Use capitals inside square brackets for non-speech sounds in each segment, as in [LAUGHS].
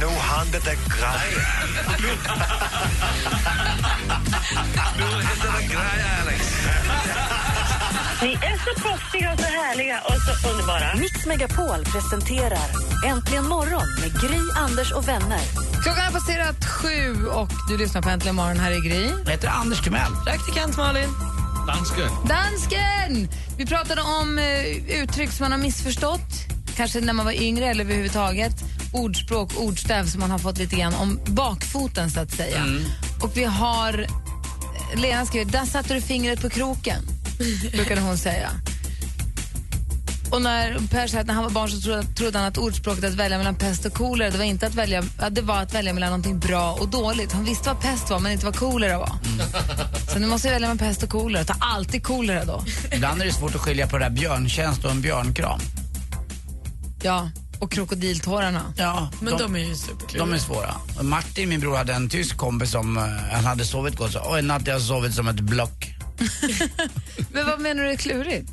Nu händer det grejer. Nu händer det grejer, Alex! Ni är så proffsiga och så härliga och så underbara. Mix Megapol presenterar Äntligen morgon med Gry, Anders och vänner. Klockan har passerat sju och du lyssnar på Äntligen morgon här i Gry. Jag heter Anders Timell. Praktikant Malin. Dansken. Dansken! Vi pratade om eh, uttryck som man har missförstått, kanske när man var yngre eller överhuvudtaget. Ordspråk, ordstäv som man har fått lite grann om bakfoten så att säga. Och vi har, Lena skriver, där satte du fingret på kroken, brukade hon säga. Och när Per säger att när han var barn så trodde, trodde han att ordspråket att välja mellan pest och kolera det var inte att välja, att det var att välja mellan någonting bra och dåligt. Han visste vad pest var men inte vad kolera var. Så nu måste jag välja mellan pest och kolera. Ta alltid kolera då. Ibland är det svårt att skilja på det där björntjänst och en björnkram. Ja, och krokodiltårarna. Ja, Men de är ju superkluriga. De är svåra. Och Martin, min bror, hade en tysk kompis som eh, han hade sovit gott. "Oj, en natt har jag sovit som ett block. [LAUGHS] Men vad menar du är klurigt?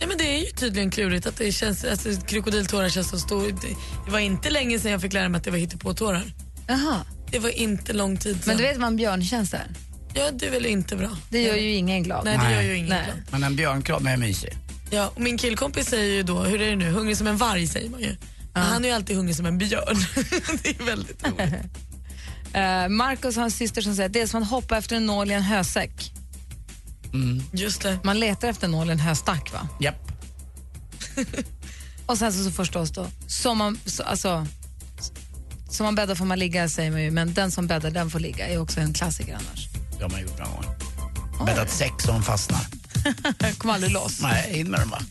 Ja, men det är ju tydligen klurigt att det känns, alltså, krokodiltårar känns så stor. Det, det var inte länge sedan jag fick lära mig att det var hittepåtårar. Jaha. Det var inte lång tid sedan. Men du vet vad en björntjänst är? Ja, det är väl inte bra. Det gör ju ingen glad. Nej, det Nej. gör ju ingen Nej. glad. Men en björnkram är mysig. Ja, och min killkompis säger ju då, hur är det nu, hungrig som en varg säger man ju. Men Han är ju alltid hungrig som en björn. [LAUGHS] det är väldigt roligt. Uh, [LAUGHS] Marcus har en syster som säger att det är som att hoppa efter en nål i en hösäck. Just det. Man letar efter en nål i en höstack va? Japp. [LAUGHS] Och sen så, så förstås då, som man, så, alltså, som man bäddar får man ligga säger man ju, men den som bäddar den får ligga är också en klassiker annars. Det har man gjort några gånger. Bäddat sex som fastnar. Jag kommer aldrig loss. Nej, in med dem bara.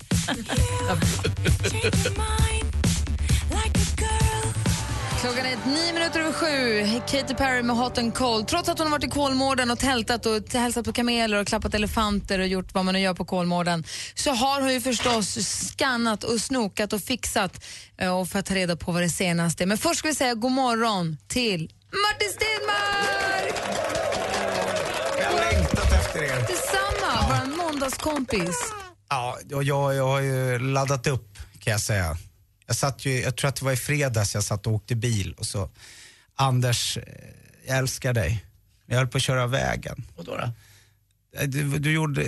Klockan är nio minuter över sju. Katy Perry med Hot and Cold. Trots att hon har varit i Kolmården och tältat och hälsat på kameler och klappat elefanter och gjort vad man nu gör på Kolmården så har hon ju förstås skannat och snokat och fixat eh, och för att ta reda på vad det senaste är. Men först ska vi säga god morgon till Martin Stenmark! Jag har längtat efter er. Detsamma, vår måndagskompis. Ja, och jag, jag har ju laddat upp kan jag säga. Jag satt ju, jag tror att det var i fredags jag satt och åkte bil och så Anders, eh, jag älskar dig. Jag höll på att köra vägen. Och då, då? Eh, Du, du gjorde,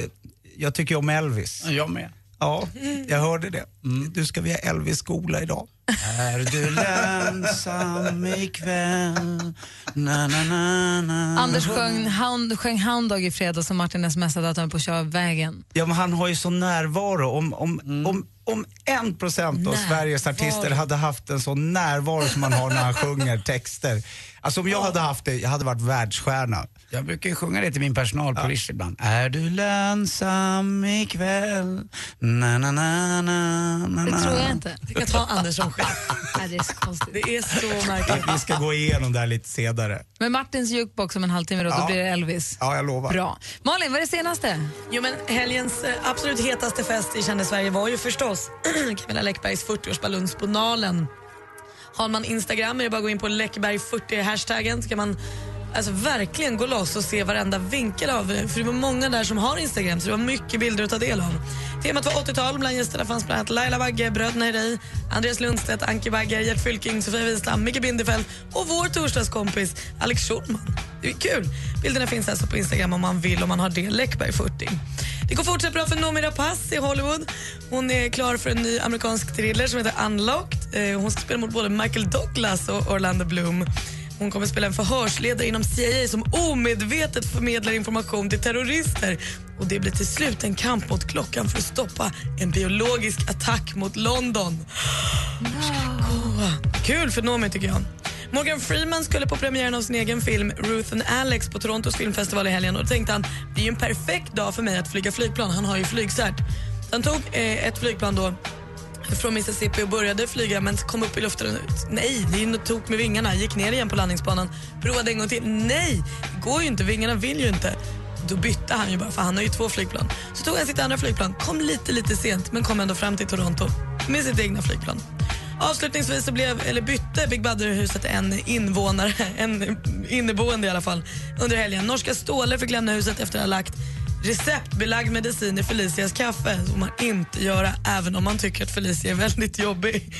jag tycker om Elvis. Jag med. Ja, jag hörde det. Du ska vi ha Elvis-skola idag. Är du lönsam ikväll? Na, na, na, na. Anders sjöng, hound, sjöng Hound Dog i fredags och Martin smsade att han är på att köra vägen. Ja, men han har ju sån närvaro. Om, om, om, om en procent av Sveriges artister hade haft en sån närvaro som man har när han sjunger texter. Alltså om jag hade haft det, jag hade varit världsstjärna. Jag brukar ju sjunga det till min personal på Rish ibland. Är du lönsam ikväll? Na, na, na, na, na, Det tror jag inte. Jag kan ta Anders som chef. Nej, det är så konstigt. Det är så [LAUGHS] märkligt. Vi ska gå igenom det här lite senare. Men Martins jukebox om en halvtimme då, då blir det Elvis. Ja, jag lovar. Bra. Malin, vad är det senaste? Jo, men helgens eh, absolut hetaste fest i Kände Sverige var ju förstås [CLEARS THROAT] Camilla Läckbergs 40-årsbaluns på Nalen. Har man Instagram är det bara att gå in på Läckberg40 hashtaggen så kan man alltså, verkligen gå loss och se varenda vinkel av För det var många där som har Instagram så det var mycket bilder att ta del av. Temat var 80-tal. Bland gästerna fanns bland annat Laila Bagge, Bröderna Herrey, Andreas Lundstedt, Anki Bagge, Gert Fylking, Sofia Wistam, Micke Bindefeld och vår torsdagskompis Alex Schulman. Det är kul. Bilderna finns alltså på Instagram om man vill om man har det. Läckberg40. Det går fortsatt bra för Noomi Rapace i Hollywood. Hon är klar för en ny amerikansk thriller som heter Unlocked. Eh, hon ska spela mot både Michael Douglas och Orlando Bloom. Hon kommer spela en förhörsledare inom CIA som omedvetet förmedlar information till terrorister. Och Det blir till slut en kamp mot klockan för att stoppa en biologisk attack mot London. No. Kul för Noomi tycker jag. Morgan Freeman skulle på premiären av sin egen film Ruth and Alex på Torontos filmfestival i helgen och då tänkte han det är ju en perfekt dag för mig att flyga flygplan. Han har ju flygcert. Han tog eh, ett flygplan då från Mississippi och började flyga men kom upp i luften. Nej, det är något tok med vingarna. Gick ner igen på landningsbanan. Provade en gång till. Nej, det går ju inte. Vingarna vill ju inte. Då bytte han ju bara, för han har ju två flygplan. Så tog han sitt andra flygplan, kom lite, lite sent men kom ändå fram till Toronto med sitt egna flygplan. Avslutningsvis så blev, eller bytte Big Brother-huset en invånare, en inneboende i alla fall, under helgen. Norska Ståle fick lämna huset efter att ha lagt receptbelagd medicin i Felicias kaffe. som får man inte göra även om man tycker att Felicia är väldigt jobbig.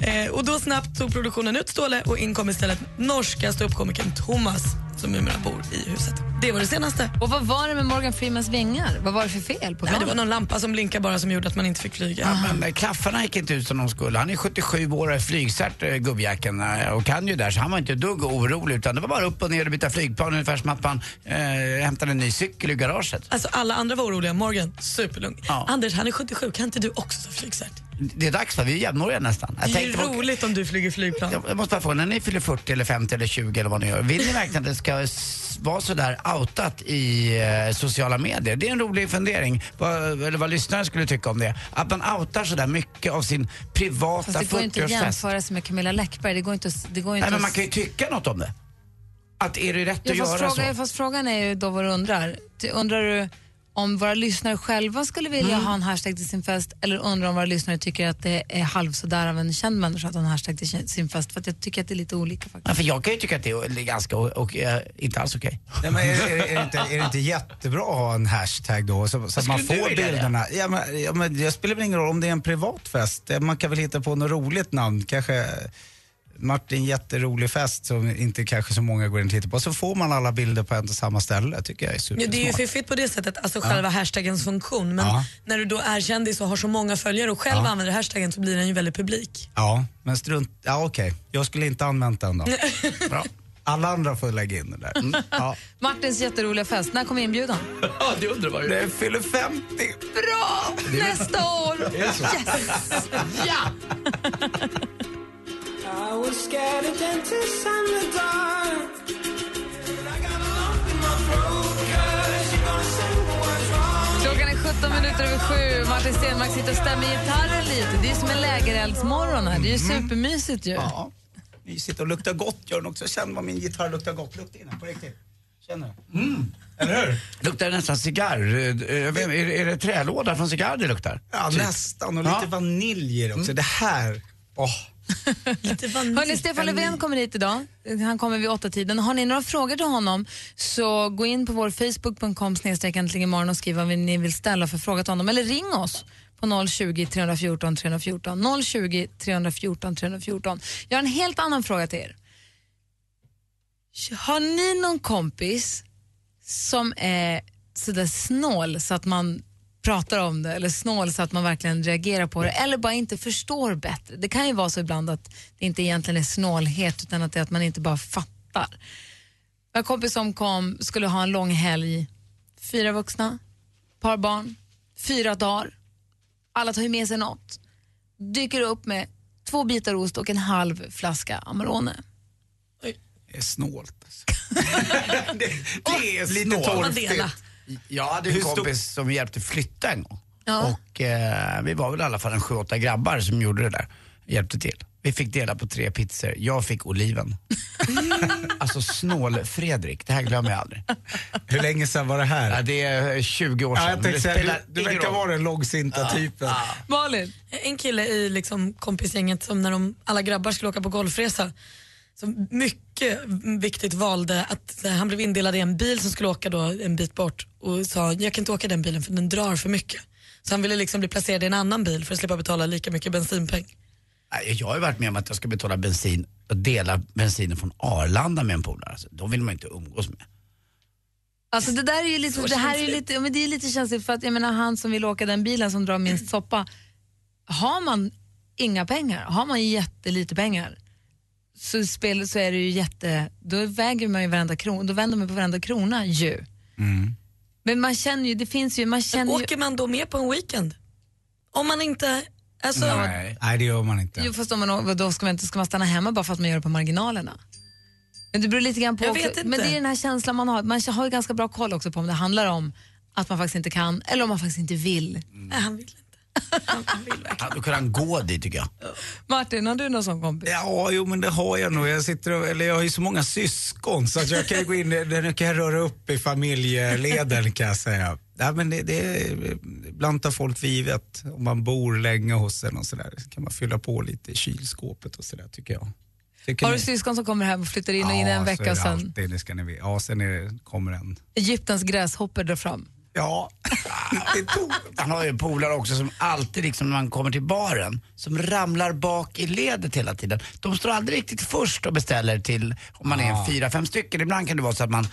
Eh, och då snabbt tog produktionen ut Ståle och in kom istället norska ståuppkomikern Thomas som numera bor i huset. Det var det senaste. Och vad var det med Morgan Freemans vingar? Vad var det för fel på Nej, det var någon lampa som blinkade bara som gjorde att man inte fick flyga. Ja, men eh, klaffarna gick inte ut som de skulle. Han är 77 år och är flygcert, eh, gubbjäkeln, eh, och kan ju där. Så han var inte dugg orolig utan det var bara upp och ner och byta flygplan ungefär som att man eh, hämtade en ny cykel i garaget. Alltså alla andra var oroliga. Morgan, superlugn. Ja. Anders, han är 77. Kan inte du också ta flygcert? Det är dags va? Vi är jämnåriga nästan. Jag Det är tänkte på- roligt om du flyger flygplan. Jag jag måste bara fråga, när ni fyller 40 eller 50 eller 20 eller vad ni gör, vill ni verkligen att det ska s- vara så där outat i eh, sociala medier? Det är en rolig fundering, vad, eller vad lyssnare skulle tycka om det. Att man outar så där mycket av sin privata Fast det går ju inte att 40-årsfest. jämföra sig med Camilla Läckberg. Det går inte, att- det går inte Nej, men att- man kan ju tycka något om det. Att är det rätt Ja, att fast, göra fråga, så? fast frågan är ju då vad du undrar. Ty- Undrar du om våra lyssnare själva skulle vilja Mm. ha en hashtag till sin fest eller undrar om våra lyssnare tycker att det är halv sådär av en känd människa att ha en hashtag till sin- fest? För att jag tycker att det är lite olika faktiskt. Ja, för jag kan ju tycka att det är ganska, och, och, eh, inte alls okej. Nej, men är, är, är, det inte, är det inte jättebra att ha en hashtag då så, så att man får vilja det? bilderna? Ja, men, ja, men det spelar väl ingen roll om det är en privat fest. Eh, Man kan väl hitta på något roligt namn. Kanske Martin jätterolig fest som inte kanske så många går in och tittar på. Så får man alla bilder på ett och samma ställe. tycker jag är Ja, supersmart. det är ju fiffigt på det sättet, alltså själva hashtaggens funktion. Men Ja. när du då är kändis och har så många följare och själv Ja. använder hashtaggen så blir den ju väldigt publik. Ja, men strunt... Ja, okej. Jag skulle inte använt den då. [LAUGHS] Bra. Alla andra får lägga in den där. Mm. Ja. [LAUGHS] Martins jätteroliga fest, när kommer inbjudan? [LAUGHS] Ja, det undrar man ju. Det fyller 50. Bra! Nästa år! Det? Yes! Ja! Klockan är 17 minuter över sju. Martin Stenmark sitter och stämmer gitarren lite. Det är som en lägereldsmorgon här. Det är ju supermysigt ju. Ja. Mysigt och luktar gott gör den också. Känn vad min gitarr luktar gott. Lukta in den på riktigt. Känner du? Mm. Eller hur? Luktar nästan cigarr. Eh, jag vet- Är, är det trälåda från cigarr det luktar? Ja, Typ. nästan. Och Ja. lite vanilj i det också. Det här. Åh. Lite [LAUGHS] Hörrni, Stefan Löfven kommer hit idag. Han kommer vid åtta tiden. Har ni några frågor till honom så gå in på vår facebook.com imorgon och skriv vad ni vill ställa för fråga till honom. Eller ring oss på 020 314 314. 020 314 314. Jag har en helt annan fråga till er. Har ni någon kompis som är sådär snål så att man pratar om det eller snål så att man verkligen reagerar på det eller bara inte förstår bättre. Det kan ju vara så ibland att det inte egentligen är snålhet utan att det är att man inte bara fattar. Jag en kompis som kom, skulle ha en lång helg, fyra vuxna, par barn, fyra dagar. Alla tar ju med sig något. Dyker upp med två bitar ost och en halv flaska Amarone. Det är snålt. Alltså. [LAUGHS] det, det är Lite snålt. torftigt. Jag hade en kompis som hjälpte flytta en gång. Ja. Och eh, vi var väl i alla fall en sju, åtta grabbar som gjorde det där. Hjälpte till. Vi fick dela på tre pizzor. Jag fick oliven. [LAUGHS] alltså snål-Fredrik, det här glömmer jag aldrig. Hur länge sedan var det här? Ja, det är 20 år sedan. Ja, jag tänkte säga, du, du verkar vara den långsinta typen. Malin? En kille i liksom kompisgänget som när de, alla grabbar skulle åka på golfresa som mycket viktigt valde att han blev indelad i en bil som skulle åka då en bit bort och sa jag kan inte åka den bilen för den drar för mycket. Så han ville liksom bli placerad i en annan bil för att slippa betala lika mycket bensinpeng. Jag har ju varit med om att jag ska betala bensin och dela bensinen från Arlanda med en polare. Alltså, de vill man inte umgås med. Alltså det där är ju lite, det här är lite, men det är lite känsligt för att jag menar han som vill åka den bilen som drar minst soppa, har man inga pengar, har man jättelite pengar så, spel, så är det ju jätte, då väger man ju varenda krona, då vänder man på varenda krona ju. Men man känner ju, det finns ju, man känner ju, Åker man då med på en weekend? Om man inte, alltså, Nej. Nej, det gör man inte. jo, fast om man, då ska man, inte, ska man stanna hemma bara för att man gör det på marginalerna? Men det beror lite grann på Jag också, vet inte. men det är den här känslan man har, man har ju ganska bra koll också på om det handlar om att man faktiskt inte kan eller om man faktiskt inte vill. nej, han vill inte. Ja, då kan han gå dit tycker jag. Martin, har du någon sån kompis? Ja, jo men det har jag nog. Jag, sitter och, eller jag har ju så många syskon så att jag kan gå in, [LAUGHS] nu kan jag röra upp i familjeleden kan jag säga. Ja, men det, det är ibland tar folk för givet om man bor länge hos en och sådär. Så kan man fylla på lite i kylskåpet och sådär tycker jag. Tycker Har du ni? syskon som kommer hem och flyttar in och in en vecka sen alltid, det ska ni veta. Ja, sen är det, kommer en. Egyptens gräshoppor drar fram? Ja, Han har ju polare också som alltid liksom när man kommer till baren, som ramlar bak i ledet hela tiden. De står aldrig riktigt först och beställer till, om man är Ah. fyra, fem stycken. Ibland kan det vara så att man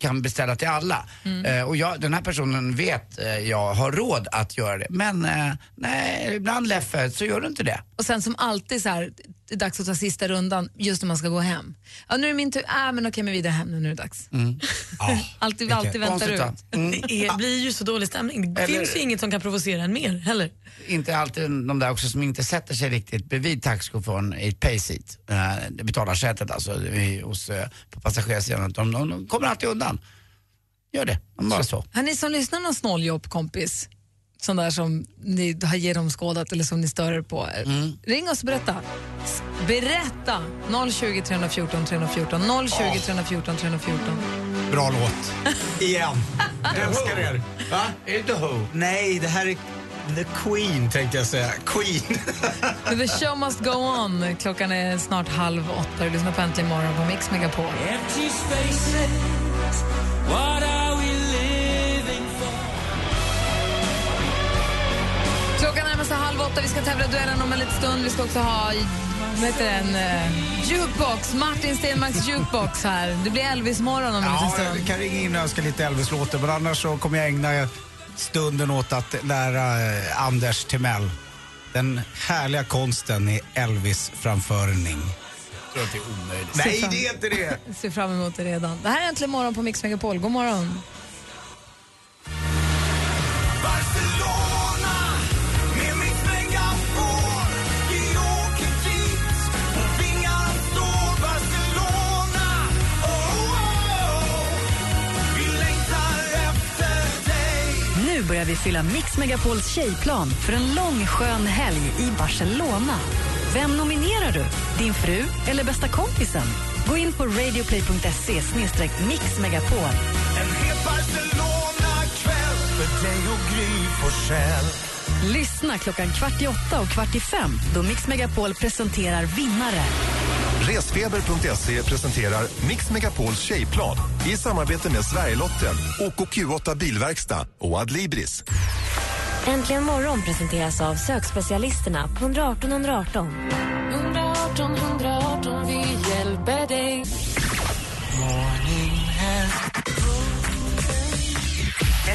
kan beställa till alla. Eh, och jag, den här personen vet eh, jag har råd att göra det. Men eh, nej, ibland Leffe, så gör du inte det. Och sen som alltid så här, det är dags att ta sista rundan just när man ska gå hem. Ja, nu är det min tur. Äh, men okej, men vidare hem nu, nu är det dags. [LAUGHS] alltid, alltid väntar ut. Mm. Det är, blir ju så dålig stämning. Det Eller- finns ju inget som kan provocera en mer heller. Inte alltid de där också som inte sätter sig riktigt bredvid taxichauffören i ett payseat, eh, det betalarsätet alltså, i- hos, eh, på passagerarsidan. De, de, de kommer alltid undan. Gör det, de bara så. Har ni som lyssnar någon snåljåp kompis? Sån där som ni har genomskådat eller som ni stör er på. Ring oss och berätta. Berätta! 020 314 314. 020 314 314. Bra låt. [LAUGHS] Igen. Jag älskar er. Va? Är det The Who? Nej, det här är The Queen tänkte jag säga. Queen. [LAUGHS] The show must go on. Klockan är snart halv åtta. Du lyssnar på Äntligen morgon på Mix Megapol. Klockan halv åtta. Vi ska tävla duellen om en liten stund. Vi ska också ha vad heter den? Uh, jukebox. Martin Stenmarks jukebox här. Det blir Elvis-morgon om en liten Ja, stund. jag kan ringa in och önska lite Elvis-låtar men annars så kommer jag ägna stunden åt att lära eh, Anders Timell den härliga konsten i Elvis-framförning. Jag tror att det är omöjligt. Nej, det är inte det! [LAUGHS] Jag ser fram emot det redan. Det här är Äntligen morgon på Mix Megapol. God morgon. Nu börjar vi fylla Mix Megapols tjejplan för en lång skön helg i Barcelona. Vem nominerar du? Din fru eller bästa kompisen? Gå in på radioplay.se mixmegapol. Lyssna klockan kvart i åtta och kvart i fem då Mix Megapol presenterar vinnare. Resfeber.se presenterar Mix Megapols tjejplan i samarbete med Sverigelotten, OKQ8 Bilverkstad och Adlibris. Äntligen morgon presenteras av sökspecialisterna på 118 118. 118 118,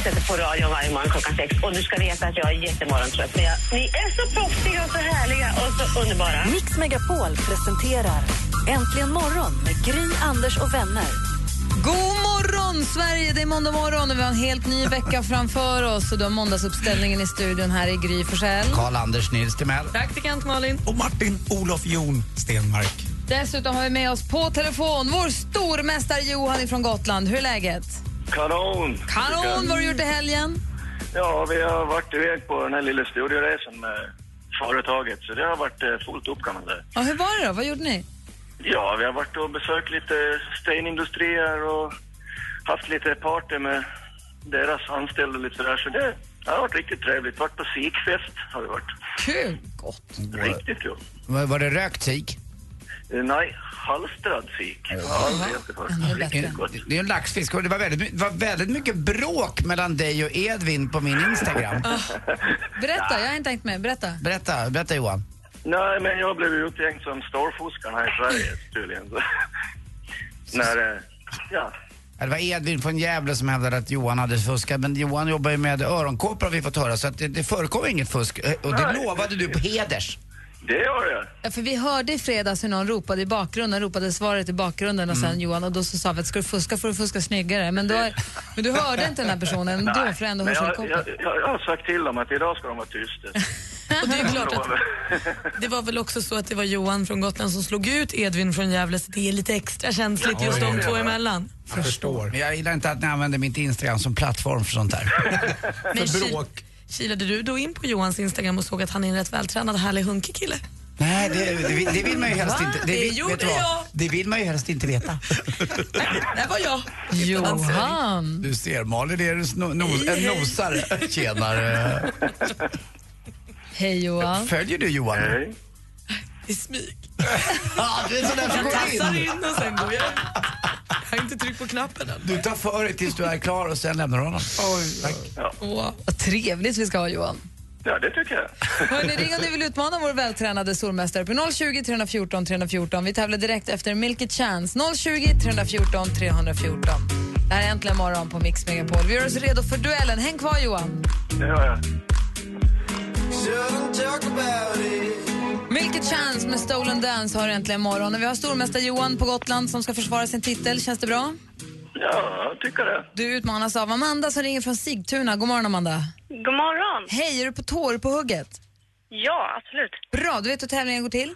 Jag sätter på radion varje morgon klockan sex och du ska veta att jag är jättemorgontrött. Men jag, ni är så proffsiga och så härliga och så underbara. Mix Megapol presenterar Äntligen morgon med Gry, Anders och vänner. God morgon, Sverige! Det är måndag morgon och vi har en helt ny vecka framför oss. Och du har måndagsuppställningen i studion här i Gry Forssell. Karl-Anders Nils Timell. Praktikant Malin. Och Martin Olof Jon Stenmark. Dessutom har vi med oss på telefon vår stormästare Johan från Gotland. Hur är läget? Kanon! Kanon! Vad har du gjort i helgen? Ja, vi har varit iväg på den här lilla studieresan med företaget, så det har varit eh, fullt upp kan man säga. Ja, hur var det då? Vad gjorde ni? Ja, vi har varit och besökt lite stenindustrier och haft lite party med deras anställda och lite sådär, så det, det har varit riktigt trevligt. Varit på sikfest har vi varit. Kul! Gott. Riktigt kul. Var, var det rökt sik? Nej, halstrad sik. Ja, det är. Det en laxfisk och det var väldigt, det var väldigt mycket bråk mellan dig och Edvin på min Instagram. [LAUGHS] Berätta, jag har inte tänkt med. Berätta. Berätta, berätta Johan. Nej, men jag blev ju uthängd som storfuskaren här i Sverige tydligen. [LAUGHS] När, eh, ja, Det var Edvin från Gävle som hävdade att Johan hade fuskat men Johan jobbar ju med öronkåpor har vi fått höra så att det, det förekommer inget fusk Eh, och det Nej. lovade du på heders. Det gör jag. Ja, för vi hörde i fredags hur någon ropade i bakgrunden, ropade svaret i bakgrunden och sen Johan och då så sa vi att ska du fuska får du fuska snyggare. Men, då, men du hörde inte den här personen då för ändå men jag, jag, jag, jag har sagt till dem att idag ska de vara tysta. [LAUGHS] Och det är klart att [LAUGHS] det var väl också så att det var Johan från Gotland som slog ut Edvin från Gävle så det är lite extra känsligt just de två emellan. Jag förstår. Men jag gillar inte att ni använder mitt Instagram som plattform för sånt där. [LAUGHS] Men ki- Kilade du då in på Johans Instagram och såg att han är en rätt vältränad, härlig, hunkig kille? Nej, det, det, vill- det vill man ju helst Va? inte. Det vill- gjorde vet du vad? jag. Det vill man ju helst inte veta. [LAUGHS] Det var jag. Johan. Du ser, Malin är en, no, en nosare. Tjenare. Hej Johan. Följer du Johan? Hej. I smyg. Ja, du är sån där som Jag går tassar in. in och sen går jag. Jag har inte tryckt på knappen än. Du tar för dig tills du är klar och sen lämnar du honom. Tack. Åh. Vad trevligt vi ska ha Johan. Ja, det tycker jag. Hörrni, ring om ni vill utmana vår vältränade stormästare på 020 314 314. Vi tävlar direkt efter Milky Chance. 020 314 314. Det här är Äntligen morgon på Mix Megapol. Vi gör oss redo för duellen. Häng kvar Johan. Det gör jag. Milky Chance med Stolen Dance har du äntligen morgon. Vi har stormästare Johan på Gotland som ska försvara sin titel. Känns det bra? Ja, jag tycker det. Du utmanas av Amanda som ringer från Sigtuna. God morgon Amanda. God morgon. Hej, är du på tå? Är du på hugget? Ja, absolut. Bra, du vet hur tävlingen går till?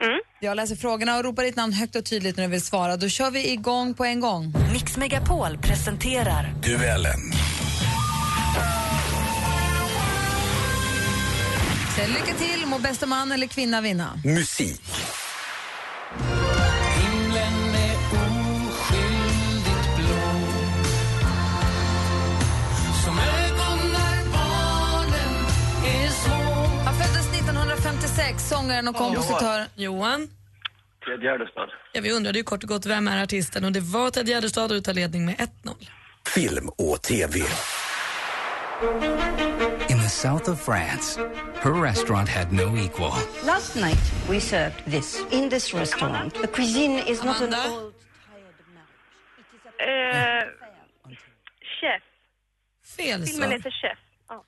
Mm. Jag läser frågorna och ropar ditt namn högt och tydligt när du vill svara. Då kör vi igång på en gång. Mix Megapol presenterar Duellen. Lycka till, må bästa man eller kvinna vinna. Musik. Himlen är oskyldigt blå Som ögon när barnen är små Han föddes 1956, sångaren och kompositör. Johan? Ted Gärdestad. Ja, vi undrade ju kort och gott vem är artisten och det var Ted Gärdestad och tar ledning med 1-0. Film och TV. South of France, her restaurant had no equal. Last night we served this in this restaurant. The cuisine is not an Amanda? old. Eh, chef. Fel Filmen svar. heter Chef. Ja.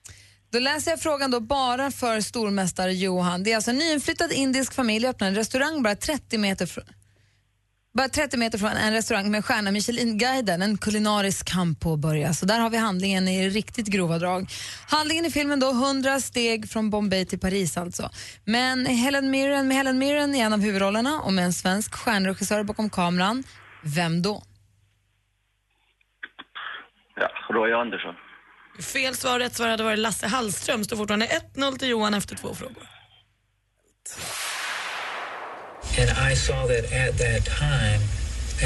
Då läser jag frågan då bara för stormästare Johan. Det är alltså en nyinflyttad indisk familj öppnar en restaurang bara 30 meter från bara 30 meter från en restaurang med stjärna Michelin-guiden. En kulinarisk kamp påbörjas. Och där har vi handlingen i riktigt grova drag. Handlingen i filmen då 100 steg från Bombay till Paris alltså. Men Helen Mirren, med Helen Mirren i en av huvudrollerna och med en svensk stjärnregissör bakom kameran. Vem då? Ja, Roy Andersson. Fel svar, rätt svar hade varit Lasse Hallström. Står fortfarande 1-0 till Johan efter två frågor. And I saw that at that time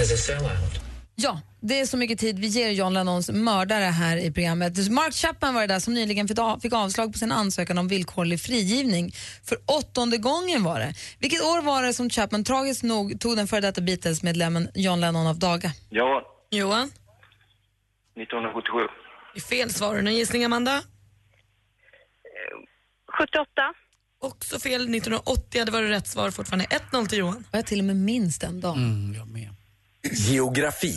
as a sellout. Ja, det är så mycket tid vi ger John Lennons mördare här i programmet. Mark Chapman var det där som nyligen fick av- fick avslag på sin ansökan om villkorlig frigivning. För åttonde gången var det. Vilket år var det som Chapman tragiskt nog tog den före detta Beatles-medlemmen John Lennon av daga? Ja, Johan? 1977. Det är fel svar. Någon gissning, Amanda? 78. Också fel. 1980 hade varit rätt svar. Fortfarande 1-0 till Johan. Jag till och med minns den dagen. Mm, jag med. Geografi.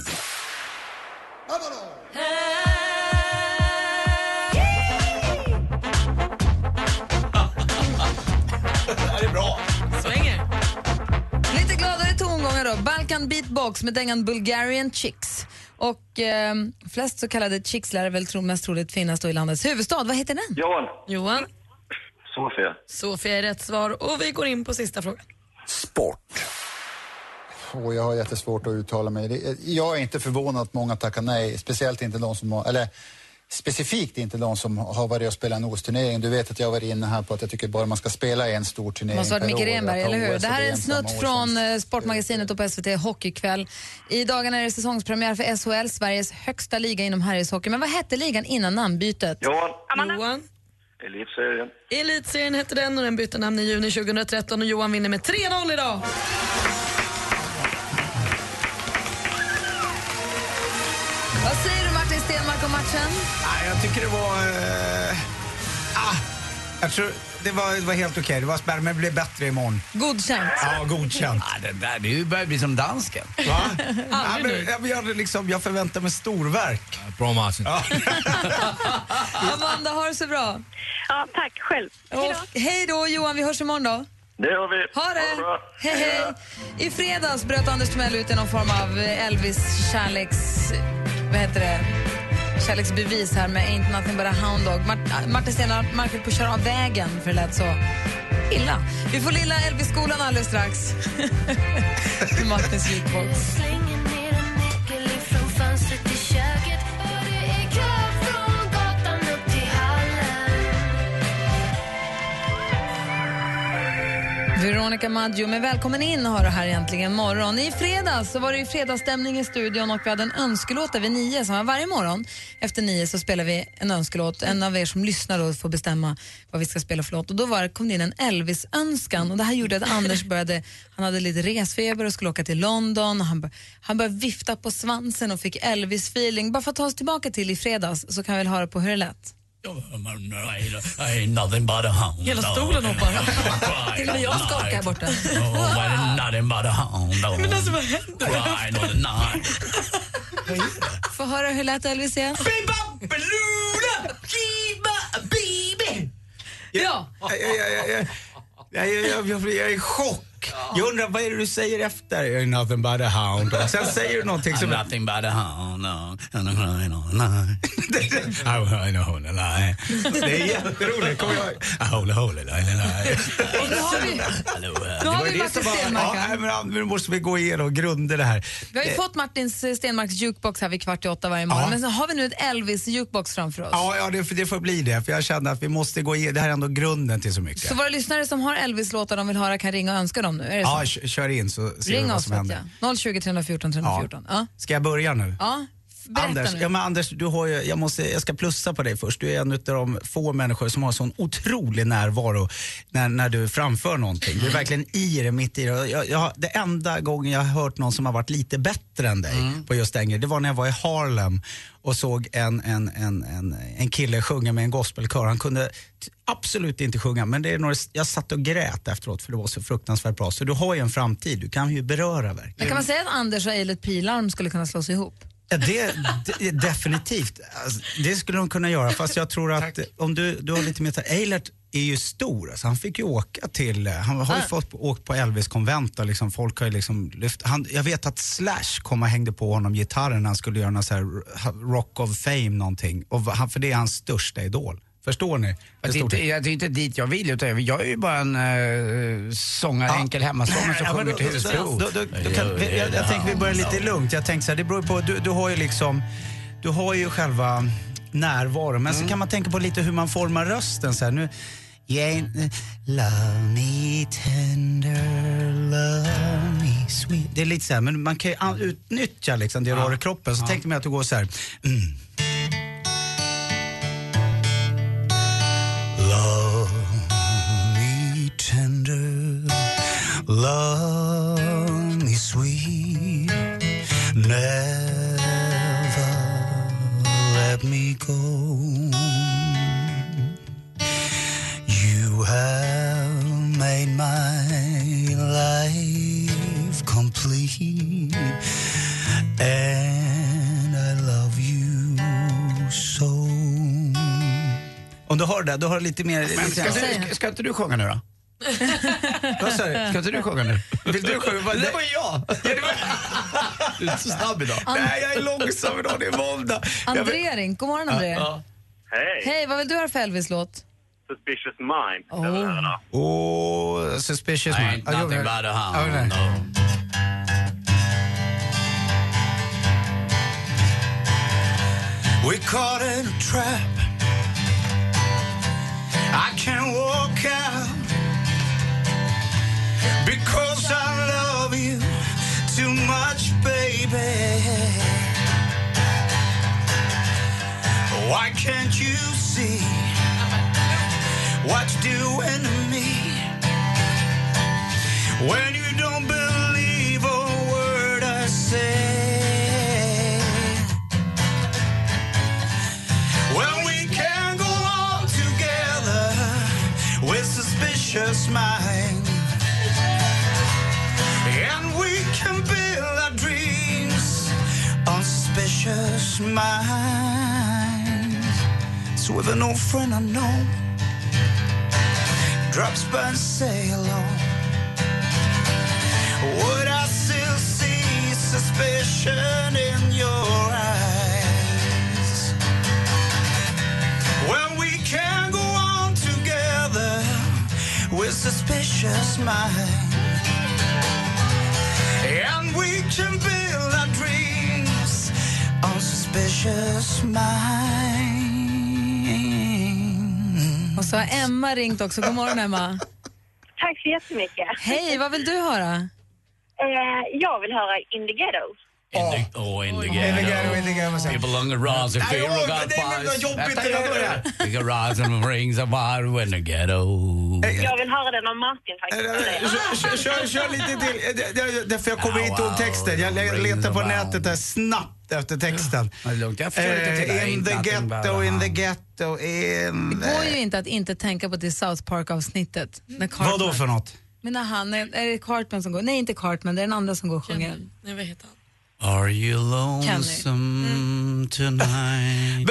Det är bra. Svänger. Lite gladare tongångar då. Balkan Beatbox med dängan Bulgarian Chicks. Och eh, flest så kallade chicks lär väl tro, mest troligt finnas då i landets huvudstad. Vad heter den? Johan. Johan? Sofia. Sofia är rätt svar. Och vi går in på sista frågan. Och jag har jättesvårt att uttala mig. Det- Jag är inte förvånad att många tackar nej, speciellt inte de som har, eller specifikt inte de som har varit och spelat en OS-turnering. Du vet att jag har varit inne här på att jag tycker bara man ska spela en stor turnering måste varit per Micke. Renberg, eller hur? Det här är en snutt från eh, Sportmagasinet och på SVT Hockeykväll. I dagarna är det säsongspremiär för SHL, Sveriges högsta liga inom herrishockey. Men vad hette ligan innan namnbytet? Johan. Johan? Elitserien. Elitserien hette den och den bytte namn i juni 2013 och Johan vinner med 3-0 idag. Vad säger du Martin Stenmark om matchen? Nej, jag tycker det var... Eh, ah, jag tror det var, det var helt okej. Det var spärr, men det blev bättre imorgon. Godkänt. Ja, godkänt. Ja, det där det börjar bli som dansken. Va? [LAUGHS] ja, men, ja, men jag, liksom, jag förväntar mig storverk. Bra Martin. Ja. [LAUGHS] Amanda, ha det så bra. Ja, tack själv. Och, hej då Johan, vi hörs imorgon då. Det har vi. Ha det! bra. Hej, hej! I fredags bröt Anders Timell ut i någon form av Elvis kärleks... Vad heter det? Kärleksbevis här med Ain't nothing but a hound dog. Mart- Martin Stenmarck höll på att köra av vägen för det lät så illa. Vi får lilla Elvis-skolan alldeles strax. [LAUGHS] Martins jukebox. Veronica Maggio, med välkommen in har du här egentligen morgon. I fredags så var det ju fredagsstämning i studion och vi hade en önskelåt där vid nio. Så varje morgon efter nio så spelar vi en önskelåt. En av er som lyssnar då får bestämma vad vi ska spela för låt. Och då var, kom det in en Elvis-önskan och det här gjorde att Anders började, han hade lite resfeber och skulle åka till London. Han, han började vifta på svansen och fick Elvis-feeling. Bara för att ta oss tillbaka till i fredags så kan vi väl höra på hur det lät. Ain't nothing but a hound Hela stolen hoppar. [LAUGHS] Till och med jag skakar här borta. Oh, ain't nothing but a hound dog. Men alltså vad händer? Få höra hur lät Elvis igen. Ja. Jag, jag, jag, jag, jag, jag, jag, jag är i chock. Jag undrar, vad är det du säger efter? You're nothing but a hound. Och Sen säger du någonting som... I'm nothing but a hound. And I'm crying all night. I'm crying all night. Det är jätteroligt. Kommer jag I hold a hole in the night. Och nu har vi, Martin Stenmark Ja, nu måste vi gå igenom grunder det här. Vi har ju Eh, fått Martins eh, Stenmarks jukebox här vid kvart i åtta varje morgon. Ja. Men så har vi nu ett Elvis-jukebox framför oss. Ja, ja det, det får bli det. För jag kände att vi måste gå igenom, det här är ändå grunden till så mycket. Så våra lyssnare som har Elvis-låtar de vill höra kan ringa och önska dem nu. Är det ja, så? k- kör in så ser vi Ring vad oss som vet händer. jag. 020 314 314. Ja. Ska jag börja nu? Ja. Berätta Anders, nu. ja, men Anders du har ju, jag, måste, jag ska plussa på dig först. Du är en av de få människor som har sån otrolig närvaro när, när du framför någonting. Du är verkligen i det, mitt i det. Jag, jag, det enda gången jag har hört någon som har varit lite bättre än dig på just den grejen, det var när jag var i Harlem och såg en, en, en, en, en kille sjunga med en gospelkör. Han kunde absolut inte sjunga, men det är några, jag satt och grät efteråt för det var så fruktansvärt bra. Så du har ju en framtid, du kan ju beröra verkligen. Men kan man säga att Anders och Eilert Pilarm skulle kunna slås ihop? Ja, det, det, definitivt. Alltså, det skulle de kunna göra. Fast jag tror att om du, du har lite mer... Eilert är ju stor. Alltså, han fick ju åka till... Han har ju Ah. fått åkt på Elvis konvent och liksom, folk har ju liksom lyft... Han, jag vet att Slash kom och hängde på honom gitarren när han skulle göra någon så här Rock of Fame någonting. Och han, för det är hans största idol. Förstår ni? Det är, inte, jag- det är inte dit jag vill utan jag är ju bara en uh, sångare, enkel hemmasångare som Ja, sjunger till vi- Jag, jag tänker vi börjar lite lugnt. Jag tänker så här, det beror på, du, du har ju liksom, du har ju själva närvaron. Men så kan man tänka på lite hur man formar rösten så här. Nu, ain't, love me tender, love me sweet. Det är lite så här, men man kan ju utnyttja liksom det du har i kroppen. Så tänkte man att du går så här. Mm. Love me sweet, never let me go. You have made my life complete, and I love you so. Om du har det, du har lite mer... Men ska, du, ska inte du sjunga nu då? Vad sa du? Ska inte du sjunga nu? Vill du sjunga? Det var jag! Du är inte så snabb idag. Nej, jag är långsam idag. Det är måndag. André ring. God morgon André. Hej! Hej, vad vill du höra för Elvis-låt? Suspicious Mind. Oh. Oh, suspicious I man. ain't Ja, nothing ja. but a Ja, hound nej. dog. We caught in a trap. I can't walk out because I love you too much, baby. Why can't you see what you're doing to me when you don't believe a word I say? Well, we can go on together with suspicious minds. Suspicious minds. So with an old friend I know drops by and say hello, would I still see suspicion in your eyes? Well, we can go on together with suspicious minds. Suspicious minds. Och så har Emma ringt också. God morgon Emma. Tack så jättemycket. Hej, vad vill du höra? Eh, jag vill höra In the Ghetto. In the, oh, in the In the ghetto, ghetto. in the ghetto, vad säger People on the rise of där. börjar. We can rise and rings of fire in the ghetto. Jag vill höra den av Martin faktiskt. Kör, kör, kör lite till. Det- det- Därför jag kommer inte ihåg texten. Jag le- letar på nätet där snabbt efter texten. Eh, in the ghetto, in the ghetto, in Det går ju inte att inte tänka på det South Park-avsnittet. när Cartman- Vad då för något? Men när han, är det Cartman som går? Nej, inte Cartman, det är den andra som går och sjunger. Nej, vad heter han? Are you lonesome tonight? In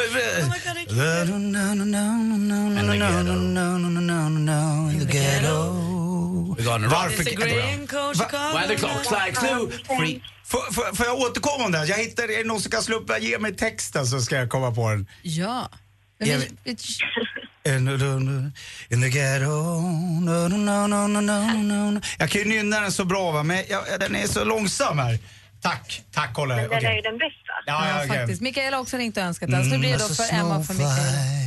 the ghetto. We're gonna rock Varför- the Green Coat Chicago. When the clock strikes two, three. Får, jag återkomma om det? här? Jag hittar, är det någon som kan slå upp, ge mig texten så ska jag komma på den. Ja. In the, in the ghetto, no, no, no, no, no, no, no. Jag kan ju nynna den så bra va, men jag, den är så långsam här. Tack, tack kolla. Men den Okej. är ju den bästa. Ja, ja, ja, okej. faktiskt. Mikael har också ringt och önskat den, så det blir Mm, då alltså för Emma och för Mikael.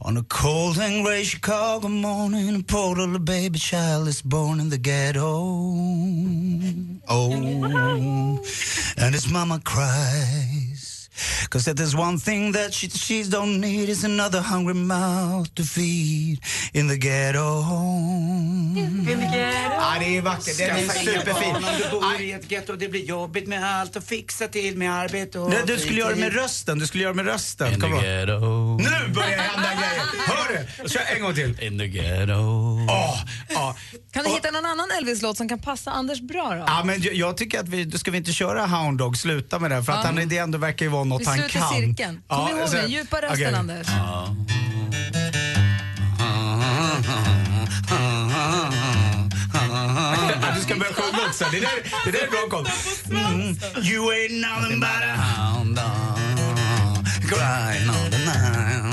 On a cold and grey Chicago morning, a poor little baby child is born in the ghetto. Oh, [LAUGHS] and his mama cries. Cause that there's one thing that she, she don't need is another hungry mouth to feed in the ghetto. In the ghetto. Ja, det är vackert. Den är Skaffa inga superfin. barn Om du bor i ett getto, det blir jobbigt med allt och fixa till med arbete och Nej, du skulle göra det med rösten. Du skulle göra det med rösten. In the Kom igen. ghetto. Nu börjar det hända grejer. Hör du? Kör en gång till. In the ghetto. Åh, ja. Kan du hitta någon annan Elvis-låt som kan passa Anders bra då? Ja, men jag, jag tycker att vi, då ska vi inte köra Hound Dog, sluta med det. För att Ja. han, det ändå verkar ju vara något Vi han sluter kan. cirkeln. Kom ihåg så- det, djupa rösten okej. Anders. [LAUGHS] Du ska börja sjunga också. Det där, det där är bra koll. Mm. You ain't nothing but a hound dog crying all the night.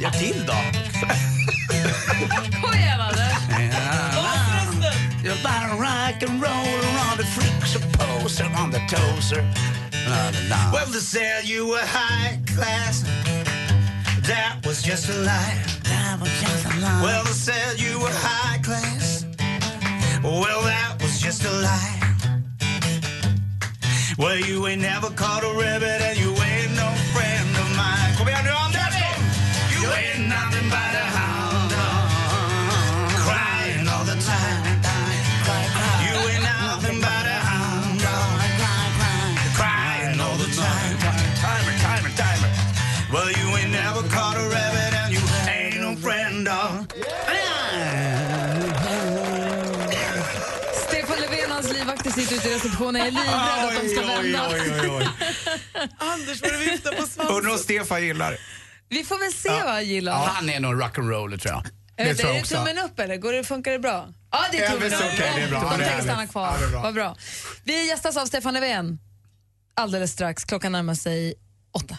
Gör till då. Kom igen Anders! You're about rock and roll around the freaks a poser on the toaster. Well, they said you were high class. That was just a lie. That was just a lie. Well, they said you were high class. Well, that was just a lie. Well, you ain't never caught a rabbit and you ain't no friend of mine. Stefan Löfven och hans livvakter sitter ute i receptionen. Jag är livrädd att de ska vända. Anders, vad du viftar på svansen. Undrar om Stefan gillar det. Vi får väl se vad han gillar. Ja, han är nog rock'n'roller tror jag. Det tror jag är det tummen upp eller? Går det, funkar det bra? Ja, det är tummen men upp. okej, det är bra. De det tänker stanna kvar. Ja, det är bra. Vad bra. Vi gästas av Stefan Löfven alldeles strax. Klockan närmar sig åtta.